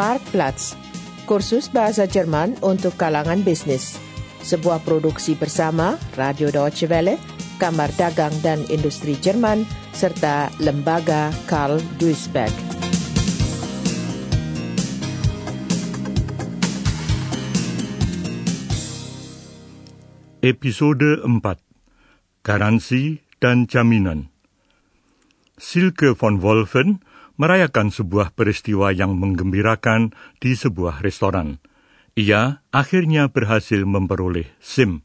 Marktplatz, kursus bahasa Jerman untuk kalangan bisnis. Sebuah produksi bersama Radio Deutsche Welle, Kamar Dagang dan Industri Jerman, serta Lembaga Karl Duisberg. Episode 4 Garansi dan Jaminan Silke von Wolfen merayakan sebuah peristiwa yang menggembirakan di sebuah restoran. Ia akhirnya berhasil memperoleh SIM.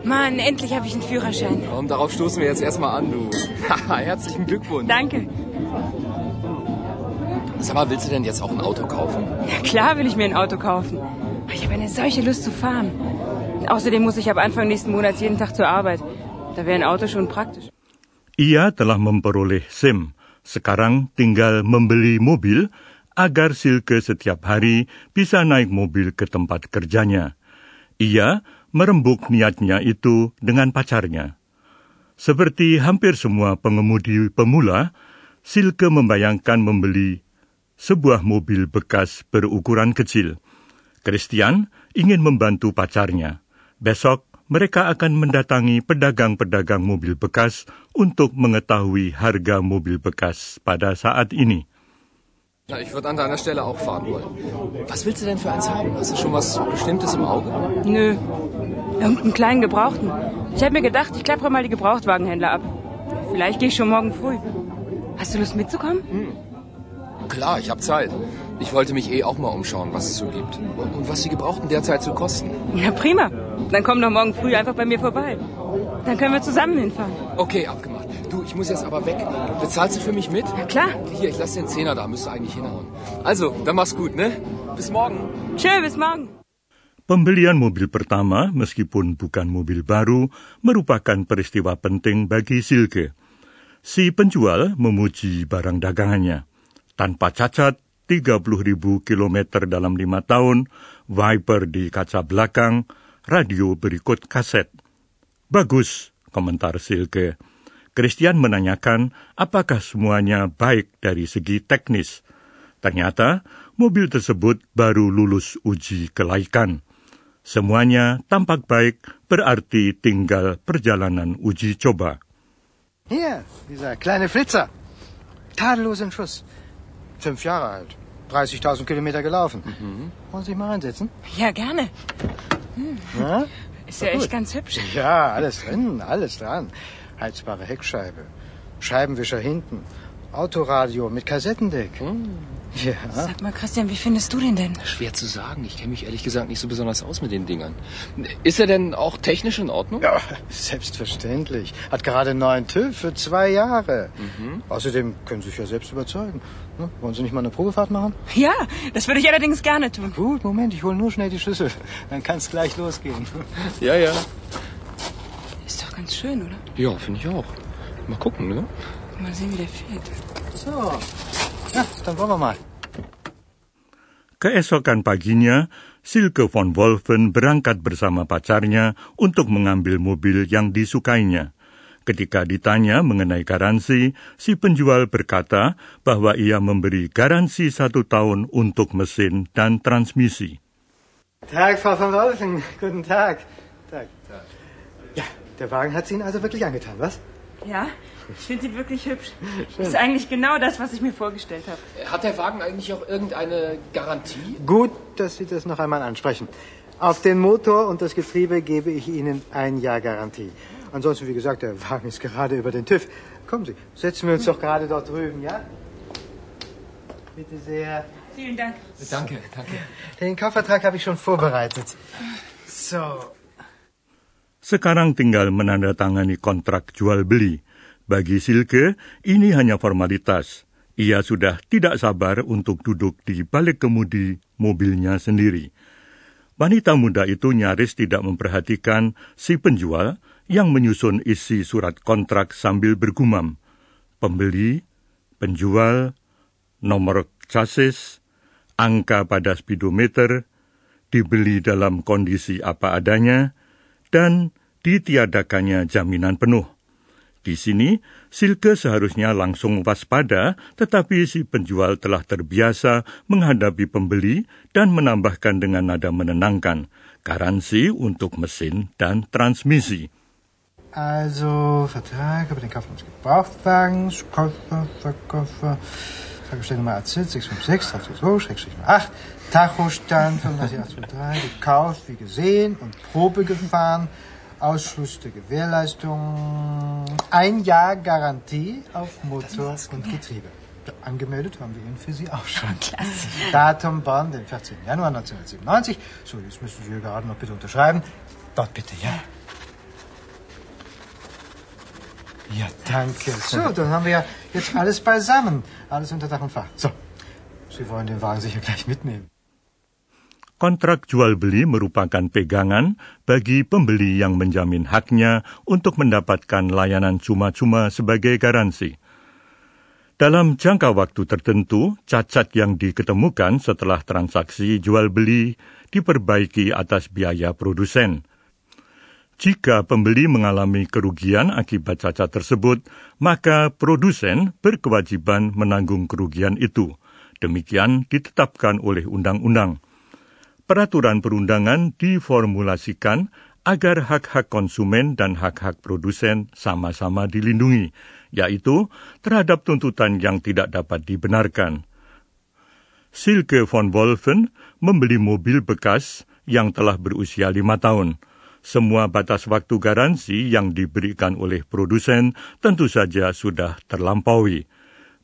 Mann, endlich habe ich einen Führerschein. Und darauf stoßen wir jetzt erstmal an, du. Herzlichen Glückwunsch. Danke. Sag mal, willst du denn jetzt auch ein Auto kaufen? Na klar will ich mir ein Auto kaufen. Ich habe eine solche Lust zu fahren. Außerdem muss ich ab Anfang nächsten Monats jeden Tag zur Arbeit. Da wäre ein Auto schon praktisch. Ia telah memperoleh SIM. Sekarang tinggal membeli mobil agar Silke setiap hari bisa naik mobil ke tempat kerjanya. Ia merembuk niatnya itu dengan pacarnya. Seperti hampir semua pengemudi pemula, Silke membayangkan membeli sebuah mobil bekas berukuran kecil. Christian ingin membantu pacarnya. Besok mereka akan mendatangi pedagang-pedagang mobil bekas untuk mengetahui harga mobil bekas pada saat ini. Na, ich würde an deiner Stelle auch fahren wollen. Was willst du denn für eins haben? Hast du schon was Bestimmtes im Auge? Nö, irgendeinen kleinen Gebrauchten. Ich habe mir gedacht, ich klappere mal die Gebrauchtwagenhändler ab. Vielleicht gehe ich schon morgen früh. Hast du Lust mitzukommen? Hm. Klar, ich habe Zeit. Ich wollte mich eh auch mal umschauen, was es so gibt. Und was die Gebrauchten derzeit so kosten. Ja, prima. Dann komm doch morgen früh einfach bei mir vorbei. Dann können wir zusammen hinfahren. Okay, abgemacht. Du, ich muss jetzt aber weg. Bezahlst du für mich mit? Ja, klar. Hier, ich lasse den Zehner da. Müsste eigentlich hinhauen. Also, dann mach's gut, ne? Bis morgen. Tschö, bis morgen. Pembelian mobil pertama, meskipun bukan mobil baru, merupakan peristiwa penting bagi Silke. Si penjual memuji barang dagangannya. Tanpa cacat, 30.000 kilometer dalam lima tahun, Viper di kaca belakang, radio berikut kaset. Bagus, komentar Silke. Christian menanyakan apakah semuanya baik dari segi teknis. Ternyata mobil tersebut baru lulus uji kelaikan. Semuanya tampak baik, berarti tinggal perjalanan uji coba. Hier, dieser kleine Flitzer. Tadellosen Schuss. Fünf Jahre alt. 30.000 Kilometer gelaufen. Mhm. Wollen Sie sich mal reinsetzen? Ja, gerne. Hm. Ja? Ist ja echt ganz hübsch. Ja, alles drin, alles dran. Heizbare Heckscheibe, Scheibenwischer hinten, Autoradio mit Kassettendeck. Hm. Ja. Sag mal, Christian, wie findest du den denn? Schwer zu sagen. Ich kenne mich ehrlich gesagt nicht so besonders aus mit den Dingern. Ist er denn auch technisch in Ordnung? Ja, selbstverständlich. Hat gerade einen neuen TÜV für zwei Jahre. Mhm. Außerdem können Sie sich ja selbst überzeugen. Ne? Wollen Sie nicht mal eine Probefahrt machen? Ja, das würde ich allerdings gerne tun. Gut, Moment, ich hole nur schnell die Schlüssel. Dann kann es gleich losgehen. Ja, ja. Ist doch ganz schön, oder? Ja, finde ich auch. Mal gucken, ne? Mal sehen, wie der fährt. So, ja, dann wollen wir mal. Keesokan paginya, Silke von Wolfen berangkat bersama pacarnya untuk mengambil mobil yang disukainya. Ketika ditanya mengenai garansi, si penjual berkata bahwa ia memberi garansi satu tahun untuk mesin dan transmisi. Tag, Frau von Wolfen. Guten Tag. Tag. Ja, der Wagen hat Sie Ihnen also wirklich angetan, was? Ja, ich finde sie wirklich hübsch. Schön. Ist eigentlich genau das, was ich mir vorgestellt habe. Hat der Wagen eigentlich auch irgendeine Garantie? Gut, dass Sie das noch einmal ansprechen. Auf den Motor und das Getriebe gebe ich Ihnen ein Jahr Garantie. Ansonsten, wie gesagt, der Wagen ist gerade über den TÜV. Kommen Sie, setzen wir uns doch gerade dort drüben, ja? Bitte sehr. Vielen Dank. Danke, danke. Den Kaufvertrag habe ich schon vorbereitet. So. Sekarang tinggal menandatangani kontrak jual beli. Bagi Silke, ini hanya formalitas. Ia sudah tidak sabar untuk duduk di balik kemudi mobilnya sendiri. Wanita muda itu nyaris tidak memperhatikan si penjual yang menyusun isi surat kontrak sambil bergumam. Pembeli, penjual, nomor chassis, angka pada speedometer, dibeli dalam kondisi apa adanya, dan ditiadakannya jaminan penuh. Di sini, Silke seharusnya langsung waspada, tetapi si penjual telah terbiasa menghadapi pembeli dan menambahkan dengan nada menenangkan, garansi untuk mesin dan transmisi. Also, Vertrag über den Kauf eines Gebrauchtwagens, Käufer, Verkäufer, Tagesstellnummer AZ 656 8 Tachostand 35823, gekauft, wie gesehen und Probe gefahren, Ausschluss der Gewährleistung, ein Jahr Garantie auf Motor und Getriebe. Angemeldet haben wir ihn für Sie auch schon. Klasse. Datum Bonn, den 14. Januar 1997. So, jetzt müssen Sie hier gerade noch bitte unterschreiben. Dort bitte, ja. Ja, danke. So, dann haben wir ja jetzt alles beisammen. Alles unter Dach und Fach. So, Sie wollen den Wagen sicher gleich mitnehmen. Kontrak jual beli merupakan pegangan bagi pembeli yang menjamin haknya untuk mendapatkan layanan cuma-cuma sebagai garansi. Dalam jangka waktu tertentu, cacat yang diketemukan setelah transaksi jual beli diperbaiki atas biaya produsen. Jika pembeli mengalami kerugian akibat cacat tersebut, maka produsen berkewajiban menanggung kerugian itu. Demikian ditetapkan oleh undang-undang peraturan perundangan diformulasikan agar hak-hak konsumen dan hak-hak produsen sama-sama dilindungi, yaitu terhadap tuntutan yang tidak dapat dibenarkan. Silke von Wolfen membeli mobil bekas yang telah berusia lima tahun. Semua batas waktu garansi yang diberikan oleh produsen tentu saja sudah terlampaui.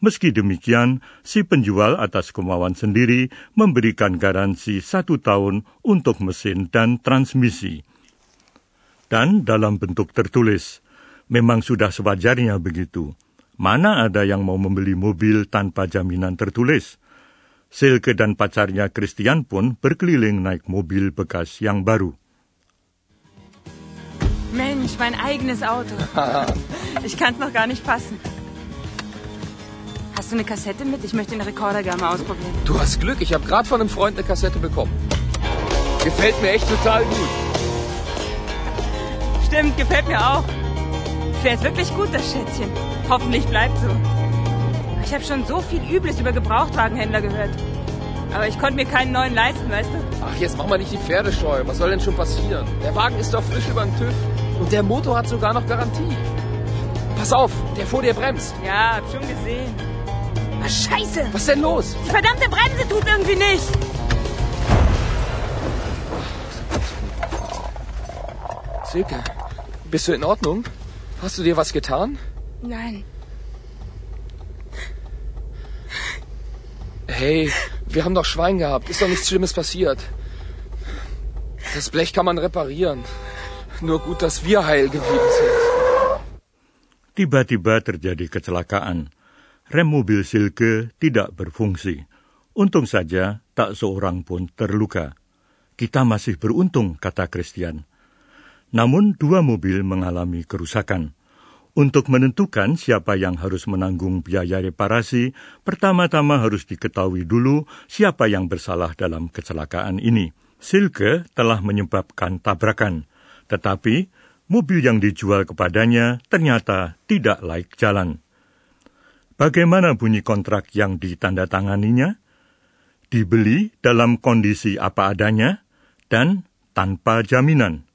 Meski demikian, si penjual atas kemauan sendiri memberikan garansi satu tahun untuk mesin dan transmisi. Dan dalam bentuk tertulis, memang sudah sewajarnya begitu. Mana ada yang mau membeli mobil tanpa jaminan tertulis? Silke dan pacarnya Christian pun berkeliling naik mobil bekas yang baru. Mensch, mein eigenes Auto. Ich kann's noch gar nicht fassen. Hast du eine Kassette mit? Ich möchte den Rekorder gerne mal ausprobieren. Du hast Glück, ich habe gerade von einem Freund eine Kassette bekommen. Gefällt mir echt total gut. Stimmt, gefällt mir auch. Fährt wirklich gut, das Schätzchen. Hoffentlich bleibt so. Ich habe schon so viel Übles über Gebrauchtwagenhändler gehört. Aber ich konnte mir keinen neuen leisten, weißt du? Ach, jetzt mach mal nicht die Pferde scheu. Was soll denn schon passieren? Der Wagen ist doch frisch über den TÜV. Und der Motor hat sogar noch Garantie. Pass auf, der vor dir bremst. Ja, hab schon gesehen. Scheiße! Was ist denn los? Die verdammte Bremse tut irgendwie nicht! Silke, bist du in Ordnung? Hast du dir was getan? Nein. Hey, wir haben doch Schwein gehabt. Ist doch nichts Schlimmes passiert. Das Blech kann man reparieren. Nur gut, dass wir heil geblieben sind. Tiba-tiba terjadi kecelakaan. Rem mobil Silke tidak berfungsi. Untung saja tak seorang pun terluka. Kita masih beruntung, kata Christian. Namun dua mobil mengalami kerusakan. Untuk menentukan siapa yang harus menanggung biaya reparasi, pertama-tama harus diketahui dulu siapa yang bersalah dalam kecelakaan ini. Silke telah menyebabkan tabrakan, tetapi mobil yang dijual kepadanya ternyata tidak laik jalan. Bagaimana bunyi kontrak yang ditandatanganinya? Dibeli dalam kondisi apa adanya dan tanpa jaminan.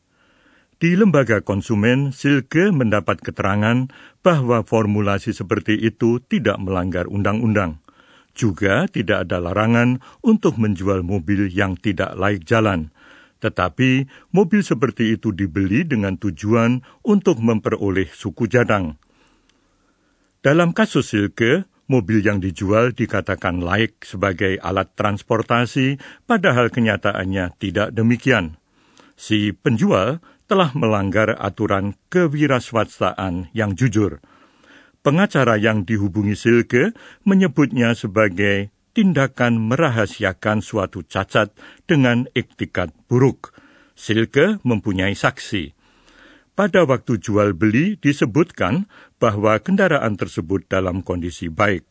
Di lembaga konsumen, Silke mendapat keterangan bahwa formulasi seperti itu tidak melanggar undang-undang. Juga tidak ada larangan untuk menjual mobil yang tidak laik jalan. Tetapi mobil seperti itu dibeli dengan tujuan untuk memperoleh suku jadang. Dalam kasus Silke, mobil yang dijual dikatakan laik sebagai alat transportasi, padahal kenyataannya tidak demikian. Si penjual telah melanggar aturan kewiraswastaan yang jujur. Pengacara yang dihubungi Silke menyebutnya sebagai tindakan merahasiakan suatu cacat dengan iktikat buruk. Silke mempunyai saksi. Pada waktu jual beli disebutkan bahwa kendaraan tersebut dalam kondisi baik.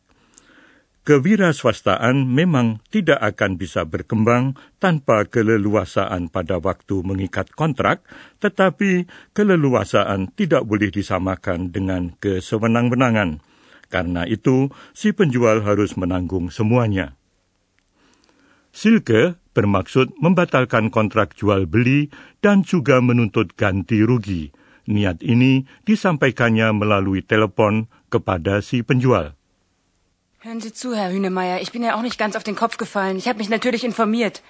Kewirausahaan memang tidak akan bisa berkembang tanpa keleluasaan pada waktu mengikat kontrak, tetapi keleluasaan tidak boleh disamakan dengan kesewenang-wenangan. Karena itu, si penjual harus menanggung semuanya. Silke bermaksud membatalkan kontrak jual beli dan juga menuntut ganti rugi. Niat ini disampaikannya melalui telepon kepada si penjual. Hören Sie zu, Herr Hünemeyer. Ich bin ja auch nicht ganz auf den Kopf gefallen. Ich habe mich natürlich informiert.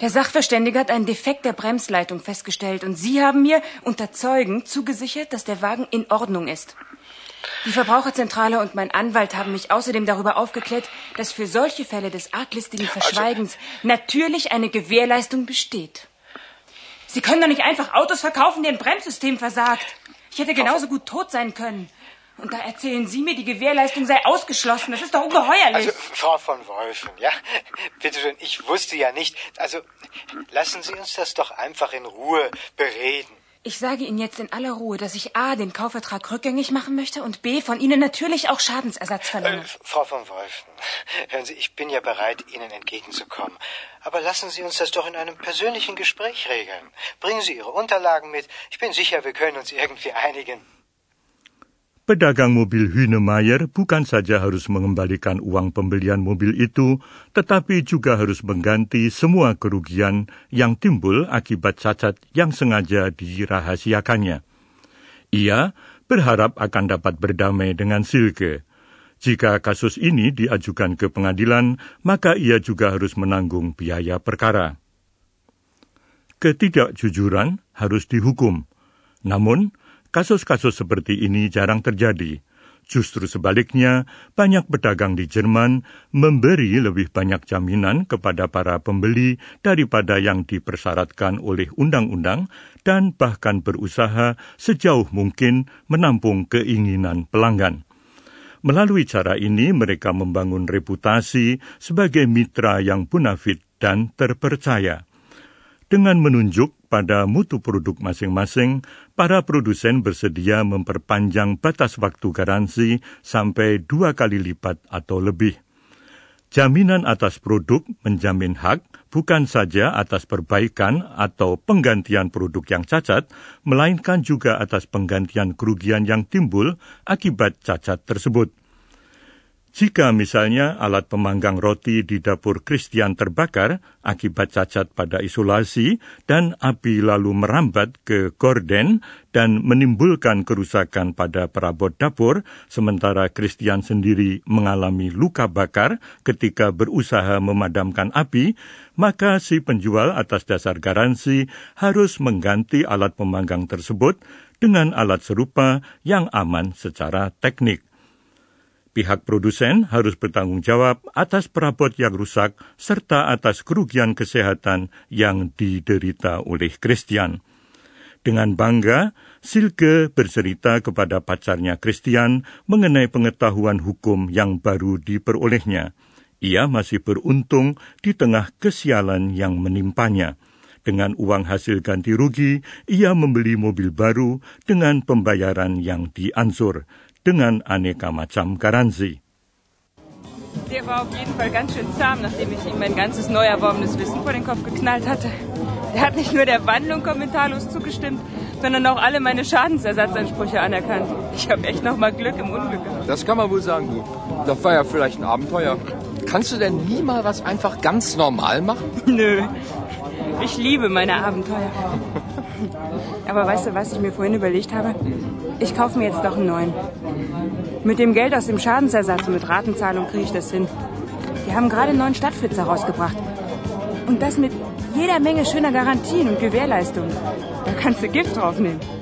Der Sachverständige hat einen Defekt der Bremsleitung festgestellt und Sie haben mir unter Zeugen zugesichert, dass der Wagen in Ordnung ist. Die Verbraucherzentrale und mein Anwalt haben mich außerdem darüber aufgeklärt, dass für solche Fälle des arglistigen also Verschweigens natürlich eine Gewährleistung besteht. Sie können doch nicht einfach Autos verkaufen, deren Bremssystem versagt. Ich hätte genauso gut tot sein können. Und da erzählen Sie mir, die Gewährleistung sei ausgeschlossen. Das ist doch ungeheuerlich. Also, Frau von Wolfen, ja, bitte schön, ich wusste ja nicht. Also, lassen Sie uns das doch einfach in Ruhe bereden. Ich sage Ihnen jetzt in aller Ruhe, dass ich A, den Kaufvertrag rückgängig machen möchte und B, von Ihnen natürlich auch Schadensersatz verlange. Äh, Frau von Wolfen, hören Sie, ich bin ja bereit, Ihnen entgegenzukommen. Aber lassen Sie uns das doch in einem persönlichen Gespräch regeln. Bringen Sie Ihre Unterlagen mit. Ich bin sicher, wir können uns irgendwie einigen. Pedagang mobil Hünemeyer bukan saja harus mengembalikan uang pembelian mobil itu, tetapi juga harus mengganti semua kerugian yang timbul akibat cacat yang sengaja dirahasiakannya. Ia berharap akan dapat berdamai dengan Silke. Jika kasus ini diajukan ke pengadilan, maka ia juga harus menanggung biaya perkara. Ketidakjujuran harus dihukum. Namun, Kasus-kasus seperti ini jarang terjadi. Justru sebaliknya, banyak pedagang di Jerman memberi lebih banyak jaminan kepada para pembeli daripada yang dipersyaratkan oleh undang-undang dan bahkan berusaha sejauh mungkin menampung keinginan pelanggan. Melalui cara ini, mereka membangun reputasi sebagai mitra yang punafit dan terpercaya. Dengan menunjuk pada mutu produk masing-masing, para produsen bersedia memperpanjang batas waktu garansi sampai dua kali lipat atau lebih. Jaminan atas produk menjamin hak bukan saja atas perbaikan atau penggantian produk yang cacat, melainkan juga atas penggantian kerugian yang timbul akibat cacat tersebut. Jika misalnya alat pemanggang roti di dapur Kristian terbakar akibat cacat pada isolasi dan api lalu merambat ke gorden dan menimbulkan kerusakan pada perabot dapur, sementara Kristian sendiri mengalami luka bakar ketika berusaha memadamkan api, maka si penjual atas dasar garansi harus mengganti alat pemanggang tersebut dengan alat serupa yang aman secara teknik. Pihak produsen harus bertanggung jawab atas perabot yang rusak serta atas kerugian kesehatan yang diderita oleh Christian. Dengan bangga, Silke bercerita kepada pacarnya Christian mengenai pengetahuan hukum yang baru diperolehnya. Ia masih beruntung di tengah kesialan yang menimpanya. Dengan uang hasil ganti rugi, ia membeli mobil baru dengan pembayaran yang diansur dengan aneka macam Garansi. Der war auf jeden Fall ganz schön zahm, nachdem ich ihm mein ganzes neu erworbenes Wissen vor den Kopf geknallt hatte. Er hat nicht nur der Wandlung kommentarlos zugestimmt, sondern auch alle meine Schadensersatzansprüche anerkannt. Ich habe echt noch mal Glück im Unglück gehabt. Das kann man wohl sagen, du. Das war ja vielleicht ein Abenteuer. Kannst du denn nie mal was einfach ganz normal machen? Nö. Ich liebe meine Abenteuer. Aber weißt du, was ich mir vorhin überlegt habe? Ich kaufe mir jetzt doch einen neuen. Mit dem Geld aus dem Schadensersatz und mit Ratenzahlung kriege ich das hin. Die haben gerade einen neuen Stadtflitzer rausgebracht. Und das mit jeder Menge schöner Garantien und Gewährleistungen. Da kannst du Gift draufnehmen.